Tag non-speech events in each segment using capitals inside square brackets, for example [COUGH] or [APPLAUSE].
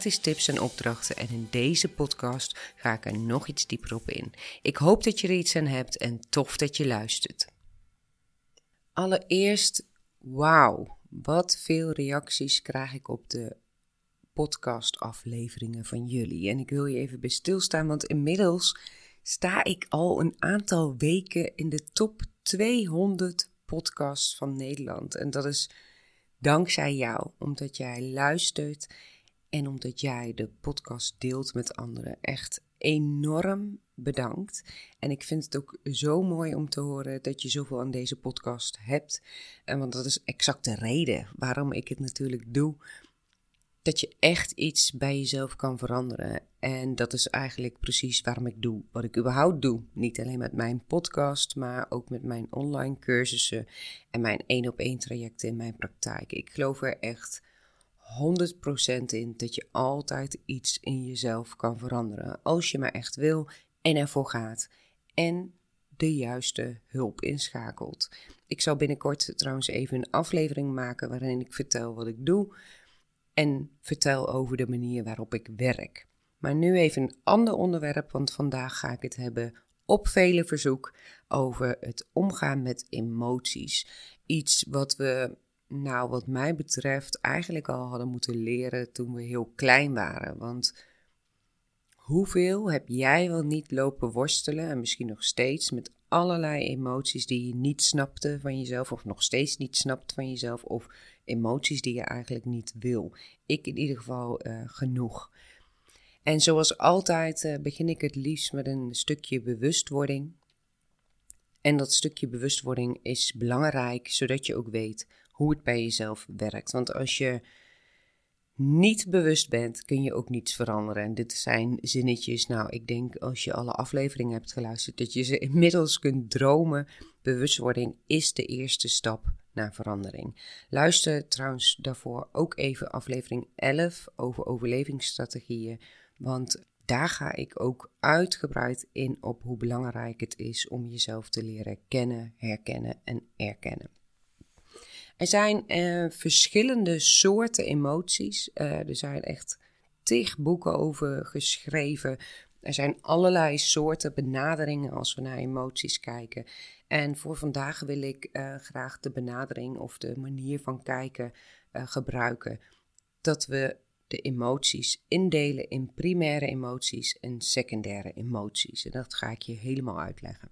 tips en opdrachten. En in deze podcast ga ik er nog iets dieper op in. Ik hoop dat je er iets aan hebt en tof dat je luistert. Allereerst, wauw wat veel reacties krijg ik op de podcastafleveringen van jullie. En ik wil je even bij stilstaan, want inmiddels sta ik al een aantal weken in de top 200 podcasts van Nederland. En dat is dankzij jou, omdat jij luistert en omdat jij de podcast deelt met anderen. Echt enorm bedankt. En ik vind het ook zo mooi om te horen dat je zoveel aan deze podcast hebt. En want dat is exact de reden waarom ik het natuurlijk doe. Dat je echt iets bij jezelf kan veranderen. En dat is eigenlijk precies waarom ik doe wat ik überhaupt doe. Niet alleen met mijn podcast, maar ook met mijn online cursussen en mijn één op één trajecten in mijn praktijk. Ik geloof er echt 100% in dat je altijd iets in jezelf kan veranderen. Als je maar echt wil en ervoor gaat. En de juiste hulp inschakelt. Ik zal binnenkort trouwens even een aflevering maken waarin ik vertel wat ik doe. En vertel over de manier waarop ik werk. Maar nu even een ander onderwerp, want vandaag ga ik het hebben op vele verzoek over het omgaan met emoties. Iets wat we nou, wat mij betreft, eigenlijk al hadden moeten leren toen we heel klein waren. Want hoeveel heb jij wel niet lopen worstelen, en misschien nog steeds, met allerlei emoties die je niet snapte van jezelf, of nog steeds niet snapt van jezelf, of emoties die je eigenlijk niet wil? Ik in ieder geval uh, genoeg. En zoals altijd uh, begin ik het liefst met een stukje bewustwording. En dat stukje bewustwording is belangrijk, zodat je ook weet hoe het bij jezelf werkt. Want als je niet bewust bent, kun je ook niets veranderen. En dit zijn zinnetjes, nou, ik denk als je alle afleveringen hebt geluisterd, dat je ze [LAUGHS] inmiddels kunt dromen. Bewustwording is de eerste stap naar verandering. Luister trouwens daarvoor ook even aflevering 11 over overlevingsstrategieën, want daar ga ik ook uitgebreid in op hoe belangrijk het is om jezelf te leren kennen, herkennen en erkennen. Er zijn uh, verschillende soorten emoties. Uh, er zijn echt tig boeken over geschreven. Er zijn allerlei soorten benaderingen als we naar emoties kijken. En voor vandaag wil ik uh, graag de benadering of de manier van kijken gebruiken. Dat we de emoties indelen in primaire emoties en secundaire emoties. En dat ga ik je helemaal uitleggen.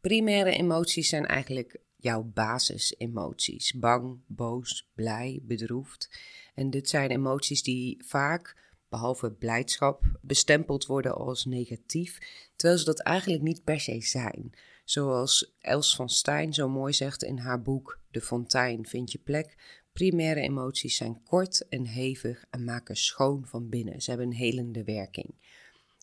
Primaire emoties zijn eigenlijk jouw basisemoties. Bang, boos, blij, bedroefd. En dit zijn emoties die vaak, behalve blijdschap, bestempeld worden als negatief, terwijl ze dat eigenlijk niet per se zijn. Zoals Els van Stein zo mooi zegt in haar boek De Fontein vind je plek. Primaire emoties zijn kort en hevig en maken schoon van binnen. Ze hebben een helende werking.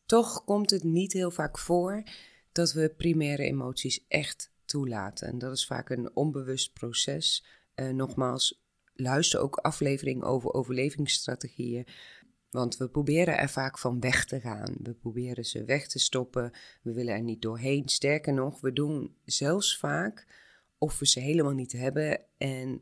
Toch komt het niet heel vaak voor dat we primaire emoties echt toelaten. En dat is vaak een onbewust proces. Uh, nogmaals, luister ook aflevering over overlevingsstrategieën. Want we proberen er vaak van weg te gaan. We proberen ze weg te stoppen. We willen er niet doorheen. Sterker nog, we doen zelfs vaak of we ze helemaal niet hebben. En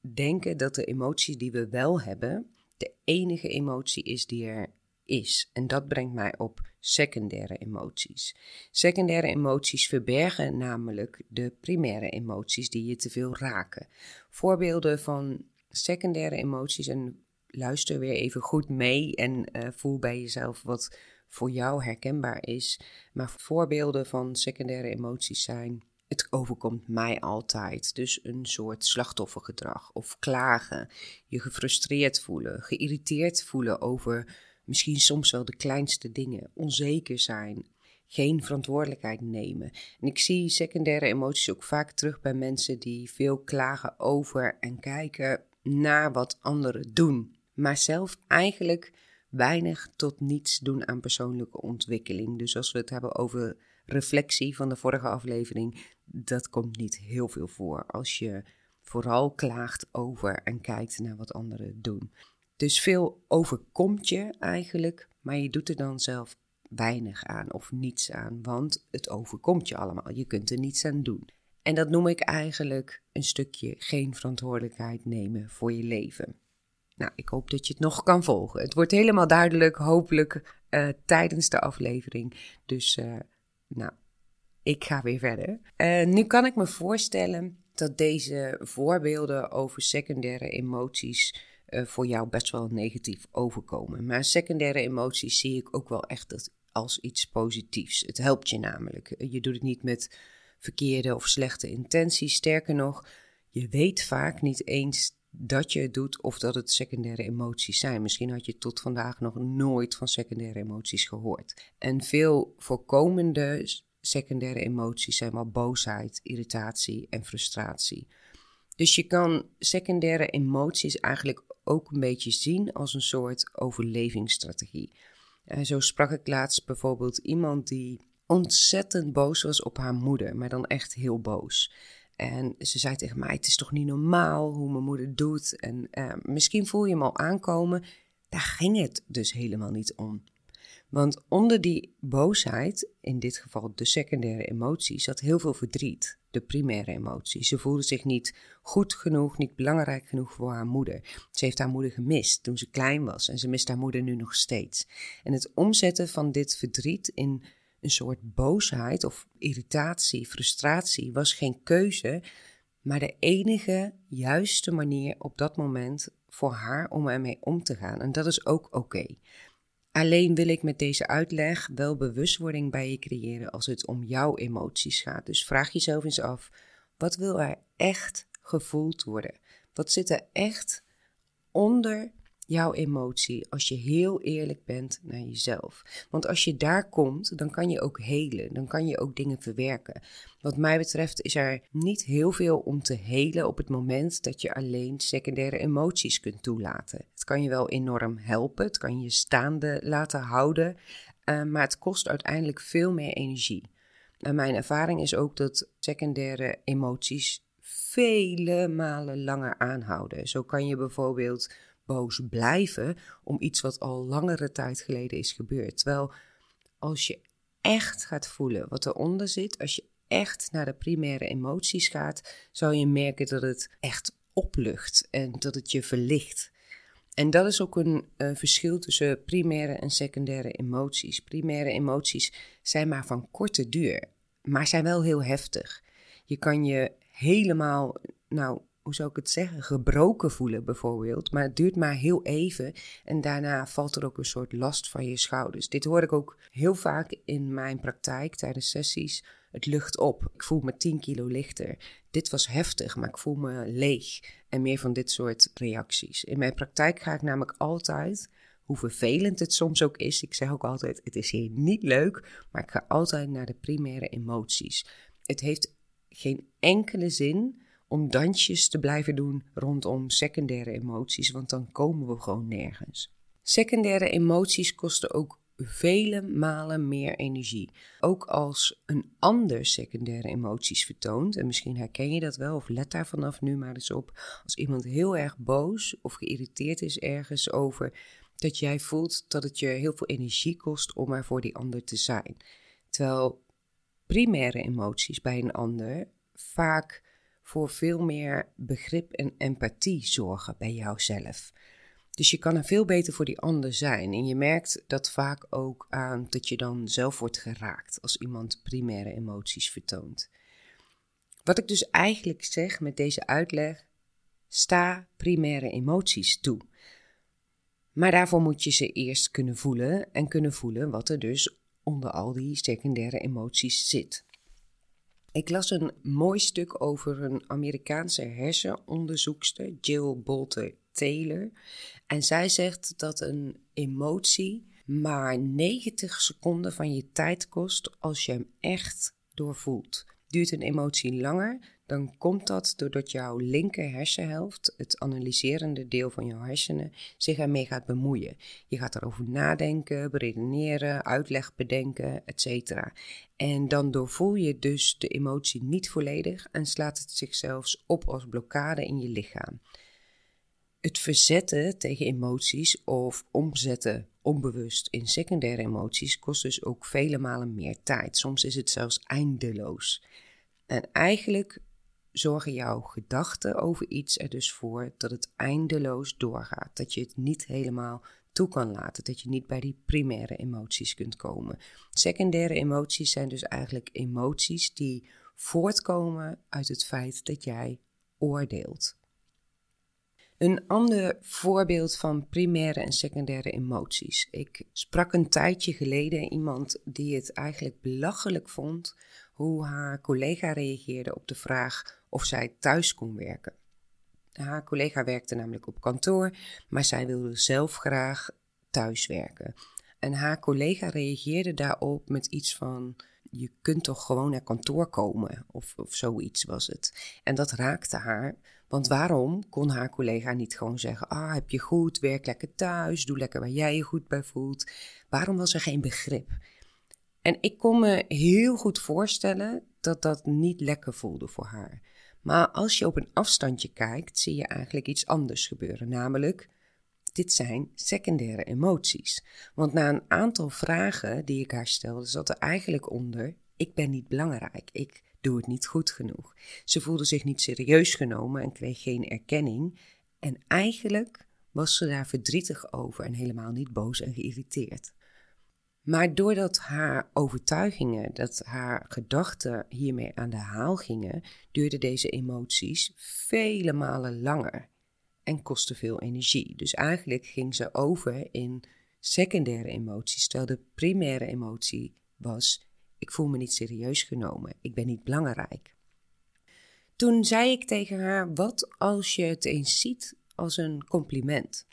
denken dat de emotie die we wel hebben, de enige emotie is die er is. En dat brengt mij op secundaire emoties. Secundaire emoties verbergen namelijk de primaire emoties die je te veel raken. Voorbeelden van secundaire emoties, en luister weer even goed mee en uh, voel bij jezelf wat voor jou herkenbaar is. Maar voorbeelden van secundaire emoties zijn. Het overkomt mij altijd. Dus een soort slachtoffergedrag of klagen, je gefrustreerd voelen, geïrriteerd voelen over Misschien soms wel de kleinste dingen. Onzeker zijn. Geen verantwoordelijkheid nemen. En ik zie secundaire emoties ook vaak terug bij mensen die veel klagen over en kijken naar wat anderen doen. maar zelf eigenlijk weinig tot niets doen aan persoonlijke ontwikkeling. Dus als we het hebben over reflectie van de vorige aflevering, dat komt niet heel veel voor als je vooral klaagt over en kijkt naar wat anderen doen. Dus veel overkomt je eigenlijk, maar je doet er dan zelf weinig aan of niets aan, want het overkomt je allemaal. Je kunt er niets aan doen. En dat noem ik eigenlijk een stukje geen verantwoordelijkheid nemen voor je leven. Nou, ik hoop dat je het nog kan volgen. Het wordt helemaal duidelijk, hopelijk uh, tijdens de aflevering. Dus, uh, nou, ik ga weer verder. Uh, nu kan ik me voorstellen dat deze voorbeelden over secundaire emoties voor jou best wel negatief overkomen. Maar secundaire emoties zie ik ook wel echt als iets positiefs. Het helpt je namelijk. Je doet het niet met verkeerde of slechte intenties. Sterker nog, je weet vaak niet eens dat je het doet of dat het secundaire emoties zijn. Misschien had je tot vandaag nog nooit van secundaire emoties gehoord. En veel voorkomende secundaire emoties zijn wel boosheid, irritatie en frustratie. Dus je kan secundaire emoties eigenlijk ook een beetje zien als een soort overlevingsstrategie. En zo sprak ik laatst bijvoorbeeld iemand die ontzettend boos was op haar moeder, maar dan echt heel boos. En ze zei tegen mij: Het is toch niet normaal hoe mijn moeder doet. En uh, misschien voel je hem al aankomen. Daar ging het dus helemaal niet om. Want onder die boosheid, in dit geval de secundaire emotie, zat heel veel verdriet. De primaire emotie. Ze voelde zich niet goed genoeg, niet belangrijk genoeg voor haar moeder. Ze heeft haar moeder gemist toen ze klein was en ze mist haar moeder nu nog steeds. En het omzetten van dit verdriet in een soort boosheid of irritatie, frustratie was geen keuze, maar de enige juiste manier op dat moment voor haar om ermee om te gaan. En dat is ook oké. Alleen wil ik met deze uitleg wel bewustwording bij je creëren als het om jouw emoties gaat. Dus vraag jezelf eens af: wat wil er echt gevoeld worden? Wat zit er echt onder jouw emotie als je heel eerlijk bent naar jezelf. Want als je daar komt, dan kan je ook helen, dan kan je ook dingen verwerken. Wat mij betreft is er niet heel veel om te helen op het moment dat je alleen secundaire emoties kunt toelaten. Het kan je wel enorm helpen, het kan je staande laten houden, uh, maar het kost uiteindelijk veel meer energie. En mijn ervaring is ook dat secundaire emoties vele malen langer aanhouden. Zo kan je bijvoorbeeld boos blijven om iets wat al langere tijd geleden is gebeurd. Terwijl als je echt gaat voelen wat eronder zit, als je echt naar de primaire emoties gaat, zou je merken dat het echt oplucht en dat het je verlicht. En dat is ook een uh, verschil tussen primaire en secundaire emoties. Primaire emoties zijn maar van korte duur, maar zijn wel heel heftig. Je kan je helemaal, nou, hoe zou ik het zeggen, gebroken voelen bijvoorbeeld. Maar het duurt maar heel even en daarna valt er ook een soort last van je schouders. Dit hoor ik ook heel vaak in mijn praktijk tijdens sessies. Het lucht op. Ik voel me 10 kilo lichter. Dit was heftig, maar ik voel me leeg. En meer van dit soort reacties. In mijn praktijk ga ik namelijk altijd, hoe vervelend het soms ook is. Ik zeg ook altijd: het is hier niet leuk, maar ik ga altijd naar de primaire emoties. Het heeft geen enkele zin om dansjes te blijven doen rondom secundaire emoties, want dan komen we gewoon nergens. Secundaire emoties kosten ook vele malen meer energie. Ook als een ander secundaire emoties vertoont, en misschien herken je dat wel of let daar vanaf nu maar eens op, als iemand heel erg boos of geïrriteerd is ergens over, dat jij voelt dat het je heel veel energie kost om er voor die ander te zijn. Terwijl primaire emoties bij een ander vaak voor veel meer begrip en empathie zorgen bij jouzelf. Dus je kan er veel beter voor die ander zijn. En je merkt dat vaak ook aan dat je dan zelf wordt geraakt als iemand primaire emoties vertoont. Wat ik dus eigenlijk zeg met deze uitleg: sta primaire emoties toe. Maar daarvoor moet je ze eerst kunnen voelen en kunnen voelen wat er dus onder al die secundaire emoties zit. Ik las een mooi stuk over een Amerikaanse hersenonderzoekster, Jill Bolte Taylor. En zij zegt dat een emotie maar 90 seconden van je tijd kost als je hem echt doorvoelt. Duurt een emotie langer, dan komt dat doordat jouw linker hersenhelft, het analyserende deel van jouw hersenen, zich ermee gaat bemoeien. Je gaat erover nadenken, beredeneren, uitleg bedenken, etc. En dan doorvoel je dus de emotie niet volledig en slaat het zich zelfs op als blokkade in je lichaam. Het verzetten tegen emoties of omzetten onbewust in secundaire emoties kost dus ook vele malen meer tijd. Soms is het zelfs eindeloos. En eigenlijk zorgen jouw gedachten over iets er dus voor dat het eindeloos doorgaat. Dat je het niet helemaal toe kan laten. Dat je niet bij die primaire emoties kunt komen. Secundaire emoties zijn dus eigenlijk emoties die voortkomen uit het feit dat jij oordeelt. Een ander voorbeeld van primaire en secundaire emoties. Ik sprak een tijdje geleden iemand die het eigenlijk belachelijk vond hoe haar collega reageerde op de vraag of zij thuis kon werken. Haar collega werkte namelijk op kantoor, maar zij wilde zelf graag thuis werken. En haar collega reageerde daarop met iets van: Je kunt toch gewoon naar kantoor komen, of, of zoiets was het. En dat raakte haar, want waarom kon haar collega niet gewoon zeggen: Ah, heb je goed, werk lekker thuis, doe lekker waar jij je goed bij voelt? Waarom was er geen begrip? En ik kon me heel goed voorstellen dat dat niet lekker voelde voor haar. Maar als je op een afstandje kijkt, zie je eigenlijk iets anders gebeuren. Namelijk, dit zijn secundaire emoties. Want na een aantal vragen die ik haar stelde, zat er eigenlijk onder: ik ben niet belangrijk, ik doe het niet goed genoeg. Ze voelde zich niet serieus genomen en kreeg geen erkenning. En eigenlijk was ze daar verdrietig over en helemaal niet boos en geïrriteerd. Maar doordat haar overtuigingen, dat haar gedachten hiermee aan de haal gingen, duurden deze emoties vele malen langer en kostte veel energie. Dus eigenlijk ging ze over in secundaire emoties, terwijl de primaire emotie was: ik voel me niet serieus genomen, ik ben niet belangrijk. Toen zei ik tegen haar: wat als je het eens ziet als een compliment?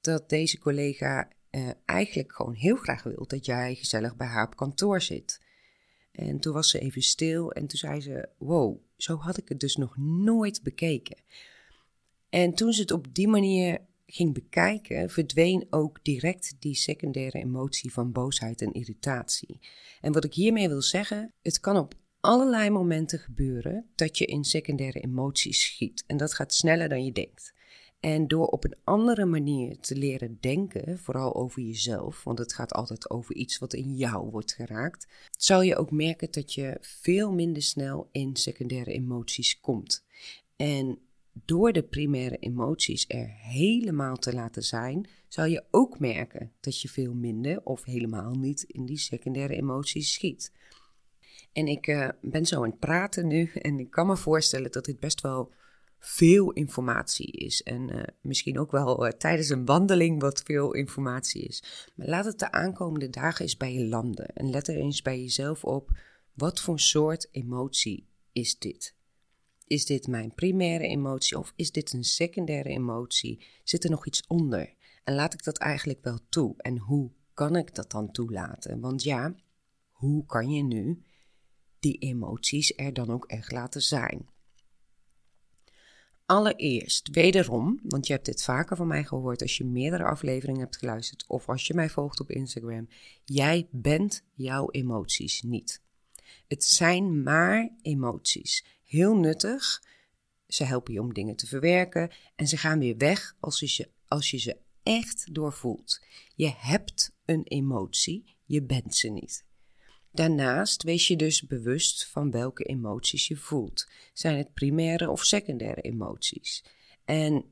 Dat deze collega uh, eigenlijk gewoon heel graag wil dat jij gezellig bij haar op kantoor zit. En toen was ze even stil en toen zei ze: Wow, zo had ik het dus nog nooit bekeken. En toen ze het op die manier ging bekijken, verdween ook direct die secundaire emotie van boosheid en irritatie. En wat ik hiermee wil zeggen, het kan op allerlei momenten gebeuren dat je in secundaire emoties schiet. En dat gaat sneller dan je denkt. En door op een andere manier te leren denken, vooral over jezelf, want het gaat altijd over iets wat in jou wordt geraakt, zal je ook merken dat je veel minder snel in secundaire emoties komt. En door de primaire emoties er helemaal te laten zijn, zal je ook merken dat je veel minder of helemaal niet in die secundaire emoties schiet. En ik uh, ben zo aan het praten nu [LAUGHS] en ik kan me voorstellen dat dit best wel veel informatie is. En uh, misschien ook wel uh, tijdens een wandeling wat veel informatie is. Maar laat het de aankomende dagen eens bij je landen. En let er eens bij jezelf op: wat voor soort emotie is dit? Is dit mijn primaire emotie of is dit een secundaire emotie? Zit er nog iets onder? En laat ik dat eigenlijk wel toe? En hoe kan ik dat dan toelaten? Want ja, hoe kan je nu die emoties er dan ook echt laten zijn? Allereerst, wederom, want je hebt dit vaker van mij gehoord als je meerdere afleveringen hebt geluisterd of als je mij volgt op Instagram. Jij bent jouw emoties niet. Het zijn maar emoties. Heel nuttig. Ze helpen je om dingen te verwerken en ze gaan weer weg als je, ze, als je ze echt doorvoelt. Je hebt een emotie, je bent ze niet. Daarnaast wees je dus bewust van welke emoties je voelt. Zijn het primaire of secundaire emoties? En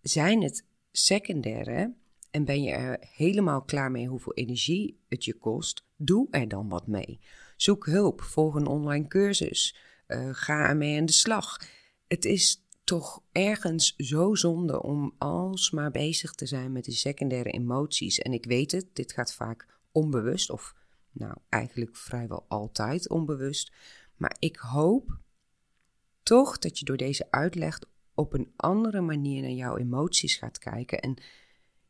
zijn het secundaire en ben je er helemaal klaar mee hoeveel energie het je kost? Doe er dan wat mee. Zoek hulp, volg een online cursus, uh, ga ermee aan de slag. Het is toch ergens zo zonde om alsmaar bezig te zijn met die secundaire emoties. En ik weet het, dit gaat vaak onbewust of nou, eigenlijk vrijwel altijd onbewust. Maar ik hoop toch dat je door deze uitleg op een andere manier naar jouw emoties gaat kijken en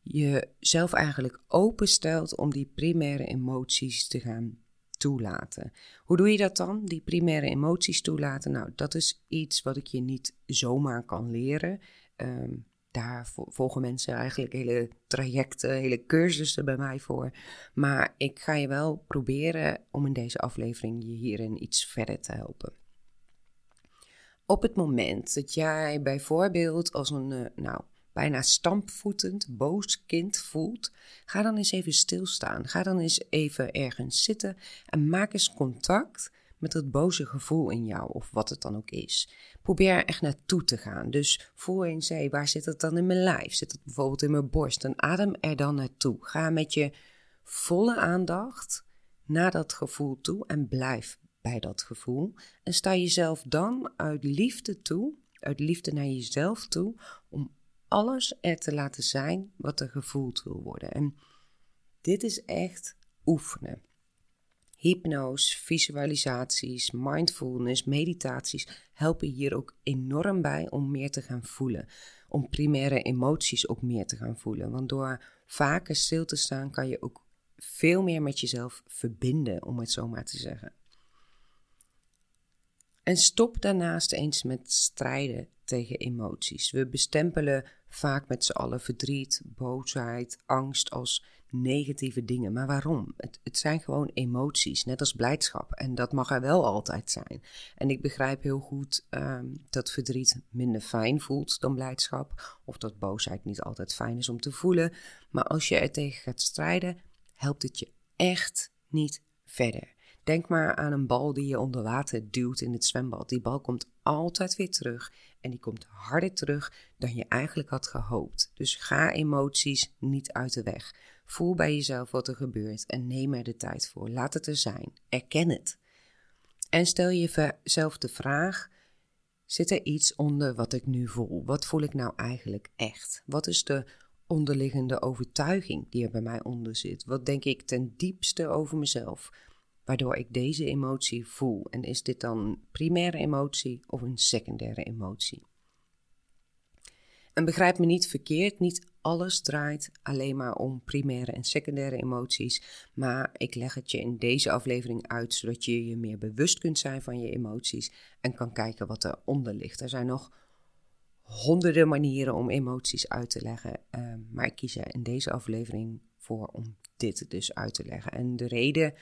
jezelf eigenlijk openstelt om die primaire emoties te gaan toelaten. Hoe doe je dat dan? Die primaire emoties toelaten? Nou, dat is iets wat ik je niet zomaar kan leren. Ehm, daar volgen mensen eigenlijk hele trajecten, hele cursussen bij mij voor. Maar ik ga je wel proberen om in deze aflevering je hierin iets verder te helpen. Op het moment dat jij bijvoorbeeld als een, eh, nou, bijna stampvoetend, boos kind voelt, ga dan eens even stilstaan. Ga dan eens even ergens zitten en maak eens contact met dat boze gevoel in jou, of wat het dan ook is. Probeer er echt naartoe te gaan. Dus voel eens, waar zit het dan in mijn lijf? Zit het bijvoorbeeld in mijn borst? En adem er dan naartoe. Ga met je volle aandacht naar dat gevoel toe en blijf bij dat gevoel. En sta jezelf dan uit liefde toe, uit liefde naar jezelf toe, om alles er te laten zijn wat er gevoeld wil worden. En dit is echt oefenen. Hypnose, visualisaties, mindfulness, meditaties helpen hier ook enorm bij om meer te gaan voelen. Om primaire emoties ook meer te gaan voelen. Want door vaker stil te staan kan je ook veel meer met jezelf verbinden, om het zo maar te zeggen. En stop daarnaast eens met strijden tegen emoties. We bestempelen vaak met z'n allen verdriet, boosheid, angst als negatieve dingen. Maar waarom? Het, het, zijn gewoon emoties, net als blijdschap. En dat mag er wel altijd zijn. En ik begrijp heel goed ehm, dat verdriet minder fijn voelt dan blijdschap. Of dat boosheid niet altijd fijn is om te voelen. Maar als je er tegen gaat strijden, helpt het je echt niet verder. Denk maar aan een bal die je onder water duwt in het zwembad. Die bal komt altijd weer terug en die komt harder terug dan je eigenlijk had gehoopt. Dus ga emoties niet uit de weg. Voel bij jezelf wat er gebeurt en neem er de tijd voor. Laat het er zijn. Erken het. En stel jezelf de vraag: zit er iets onder wat ik nu voel? Wat voel ik nou eigenlijk echt? Wat is de onderliggende overtuiging die er bij mij onder zit? Wat denk ik ten diepste over mezelf? Waardoor ik deze emotie voel. En is dit dan een primaire emotie of een secundaire emotie? En begrijp me niet verkeerd, niet alles draait alleen maar om primaire en secundaire emoties. Maar ik leg het je in deze aflevering uit, zodat je je meer bewust kunt zijn van je emoties en kan kijken wat eronder ligt. Er zijn nog honderden manieren om emoties uit te leggen, uh, maar ik kies er in deze aflevering voor om dit dus uit te leggen. En de reden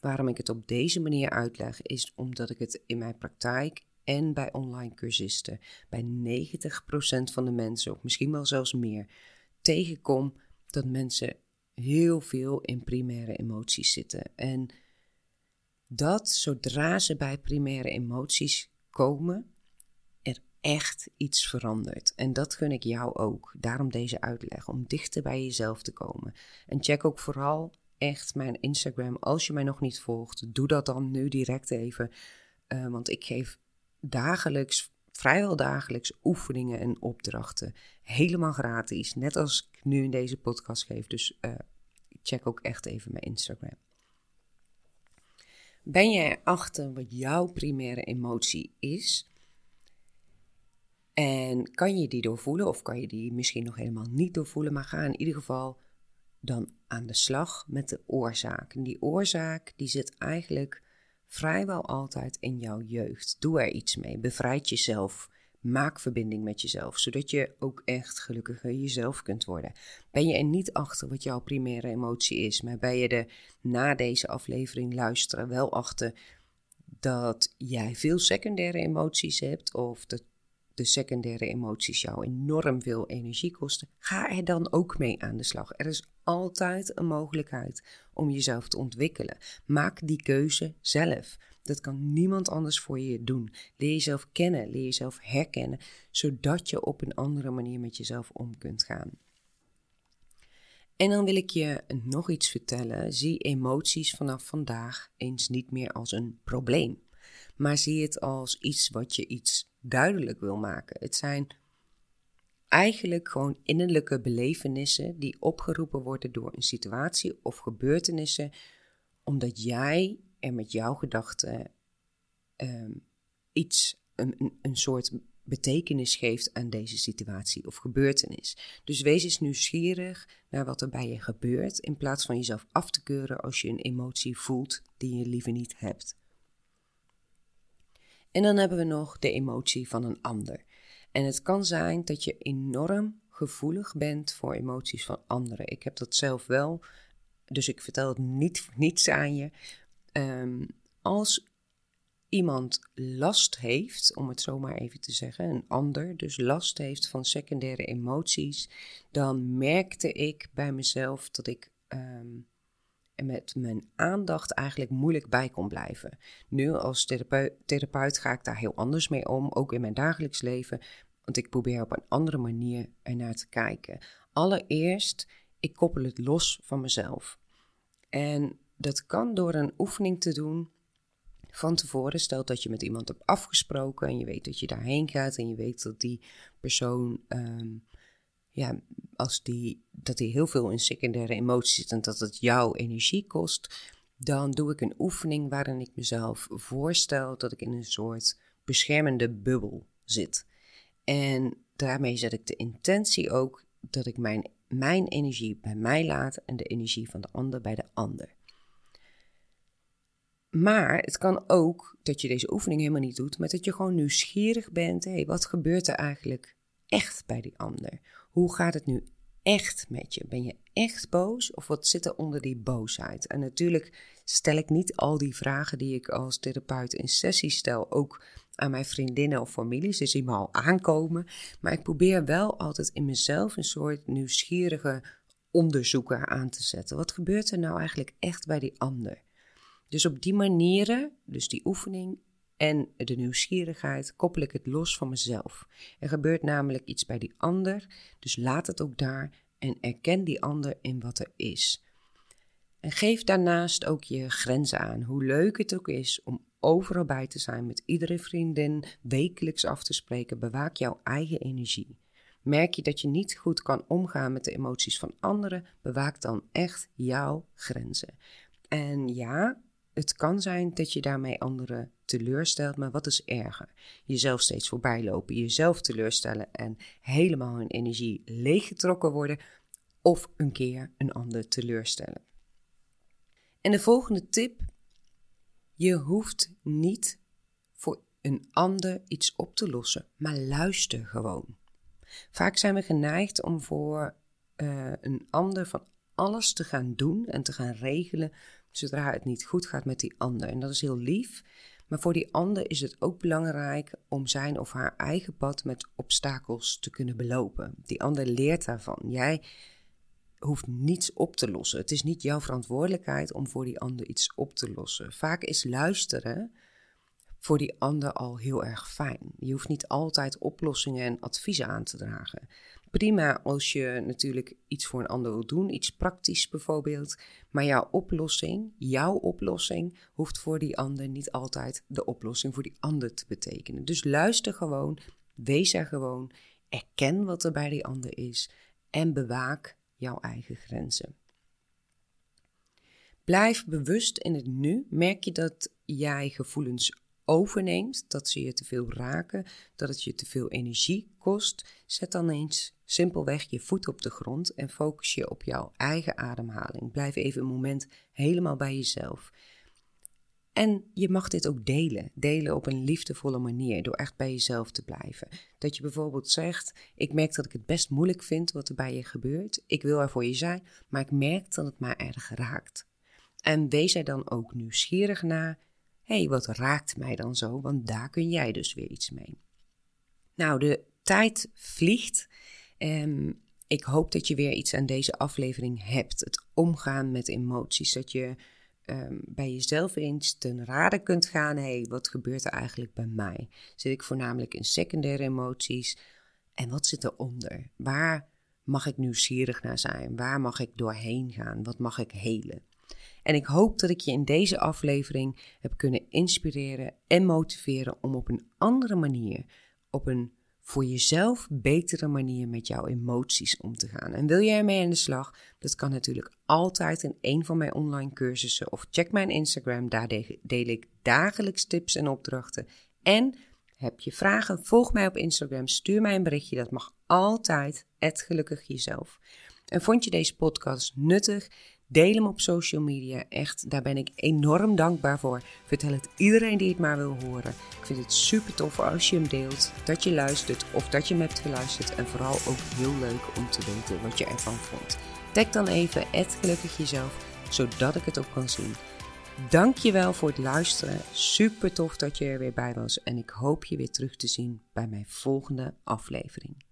Waarom ik het op deze manier uitleg, is omdat ik het in mijn praktijk en bij online cursisten bij 90% van de mensen, of misschien wel zelfs meer, tegenkom dat mensen heel veel in primaire emoties zitten. En dat zodra ze bij primaire emoties komen, er echt iets verandert. En dat gun ik jou ook. Daarom deze uitleg, om dichter bij jezelf te komen. En check ook vooral echt mijn Instagram. Als je mij nog niet volgt, doe dat dan nu direct even. Uh, want ik geef dagelijks, vrijwel dagelijks, oefeningen en opdrachten. Helemaal gratis. Net als ik nu in deze podcast geef. Dus uh, check ook echt even mijn Instagram. Ben je erachter wat jouw primaire emotie is? En kan je die doorvoelen of kan je die misschien nog helemaal niet doorvoelen? Maar ga in ieder geval dan aan de slag met de oorzaak. En die oorzaak die zit eigenlijk vrijwel altijd in jouw jeugd. Doe er iets mee. Bevrijd jezelf. Maak verbinding met jezelf, zodat je ook echt gelukkiger jezelf kunt worden. Ben je er niet achter wat jouw primaire emotie is, maar ben je er na deze aflevering luisteren wel achter dat jij veel secundaire emoties hebt of dat de secundaire emoties jou enorm veel energie kosten, ga er dan ook mee aan de slag. Er is altijd een mogelijkheid om jezelf te ontwikkelen. Maak die keuze zelf. Dat kan niemand anders voor je doen. Leer jezelf kennen, leer jezelf herkennen, zodat je op een andere manier met jezelf om kunt gaan. En dan wil ik je nog iets vertellen. Zie emoties vanaf vandaag eens niet meer als een probleem, maar zie het als iets wat je iets duidelijk wil maken. Het zijn eigenlijk gewoon innerlijke belevenissen die opgeroepen worden door een situatie of gebeurtenissen, omdat jij er met jouw gedachten um, iets, een, een, soort betekenis geeft aan deze situatie of gebeurtenis. Dus wees eens nieuwsgierig naar wat er bij je gebeurt, in plaats van jezelf af te keuren als je een emotie voelt die je liever niet hebt. En dan hebben we nog de emotie van een ander. En het kan zijn dat je enorm gevoelig bent voor emoties van anderen. Ik heb dat zelf wel, dus ik vertel het niet [LAUGHS] niets aan je. Um, als iemand last heeft, om het zo maar even te zeggen, een ander dus last heeft van secundaire emoties, dan merkte ik bij mezelf dat ik um, met mijn aandacht eigenlijk moeilijk bij kon blijven. Nu als therapeut, therapeut ga ik daar heel anders mee om, ook in mijn dagelijks leven, want ik probeer op een andere manier ernaar te kijken. Allereerst, ik koppel het los van mezelf. En dat kan door een oefening te doen van tevoren. Stel dat je met iemand hebt afgesproken en je weet dat je daarheen gaat en je weet dat die persoon, ehm, ja, als die, dat die heel veel in secundaire emoties zit en dat het jouw energie kost, dan doe ik een oefening waarin ik mezelf voorstel dat ik in een soort beschermende bubbel zit. En daarmee zet ik de intentie ook dat ik mijn, mijn energie bij mij laat en de energie van de ander bij de ander. Maar het kan ook dat je deze oefening helemaal niet doet, maar dat je gewoon nieuwsgierig bent. Hé, hey, wat gebeurt er eigenlijk echt bij die ander? Hoe gaat het nu echt met je? Ben je echt boos of wat zit er onder die boosheid? En natuurlijk stel ik niet al die vragen die ik als therapeut in sessie stel, ook aan mijn vriendinnen of families. Dus die me al aankomen. Maar ik probeer wel altijd in mezelf een soort nieuwsgierige onderzoeker aan te zetten. Wat gebeurt er nou eigenlijk echt bij die ander? Dus op die manieren, dus die oefening en de nieuwsgierigheid, koppel ik het los van mezelf. Er gebeurt namelijk iets bij die ander, dus laat het ook daar en erken die ander in wat er is. En geef daarnaast ook je grenzen aan, hoe leuk het ook is om overal bij te zijn, met iedere vriendin wekelijks af te spreken. Bewaak jouw eigen energie. Merk je dat je niet goed kan omgaan met de emoties van anderen, bewaak dan echt jouw grenzen. En ja, het kan zijn dat je daarmee anderen teleurstelt, maar wat is erger? Jezelf steeds voorbij lopen, jezelf teleurstellen en helemaal hun energie leeggetrokken worden, of een keer een ander teleurstellen. En de volgende tip: je hoeft niet voor een ander iets op te lossen, maar luister gewoon. Vaak zijn we geneigd om voor uh, een ander van alles te gaan doen en te gaan regelen zodra het niet goed gaat met die ander. En dat is heel lief. Maar voor die ander is het ook belangrijk om zijn of haar eigen pad met obstakels te kunnen belopen. Die ander leert daarvan. Jij hoeft niets op te lossen. Het is niet jouw verantwoordelijkheid om voor die ander iets op te lossen. Vaak is luisteren voor die ander al heel erg fijn. Je hoeft niet altijd oplossingen en adviezen aan te dragen prima als je natuurlijk iets voor een ander wil doen, iets praktisch bijvoorbeeld. Maar jouw oplossing, jouw oplossing, hoeft voor die ander niet altijd de oplossing voor die ander te betekenen. Dus luister gewoon, wees er gewoon, erken wat er bij die ander is en bewaak jouw eigen grenzen. Blijf bewust in het nu. Merk je dat jij gevoelens overneemt, dat ze je te veel raken, dat het je te veel energie kost, zet dan eens simpelweg je voet op de grond en focus je op jouw eigen ademhaling. Blijf even een moment helemaal bij jezelf. En je mag dit ook delen. Delen op een liefdevolle manier, door echt bij jezelf te blijven. Dat je bijvoorbeeld zegt: Ik merk dat ik het best moeilijk vind wat er bij je gebeurt. Ik wil er voor je zijn, maar ik merk dat het mij erg raakt. En wees er dan ook nieuwsgierig naar Hé, hey, wat raakt mij dan zo? Want daar kun jij dus weer iets mee. Nou, de tijd vliegt. En ik hoop dat je weer iets aan deze aflevering hebt. Het omgaan met emoties. Dat je um, bij jezelf eens ten rade kunt gaan. Hé, hey, wat gebeurt er eigenlijk bij mij? Zit ik voornamelijk in secundaire emoties? En wat zit eronder? Waar mag ik nieuwsgierig naar zijn? Waar mag ik doorheen gaan? Wat mag ik helen? En ik hoop dat ik je in deze aflevering heb kunnen inspireren en motiveren om op een andere manier, op een voor jezelf betere manier met jouw emoties om te gaan. En wil je ermee aan de slag? Dat kan natuurlijk altijd in een van mijn online cursussen of check mijn Instagram, daar deel ik dagelijks tips en opdrachten. En Heb je vragen? Volg mij op Instagram. Stuur mij een berichtje. Dat mag altijd. gelukkig jezelf. En vond je deze podcast nuttig? Deel hem op social media. Echt, daar ben ik enorm dankbaar voor. Vertel het iedereen die het maar wil horen. Ik vind het super tof als je hem deelt, dat je luistert of dat je hem hebt geluisterd. En vooral ook heel leuk om te weten wat je ervan vond. Tag dan even gelukkig jezelf, zodat ik het ook kan zien. Dankjewel voor het luisteren. Super tof dat je er weer bij was. En ik hoop je weer terug te zien bij mijn volgende aflevering.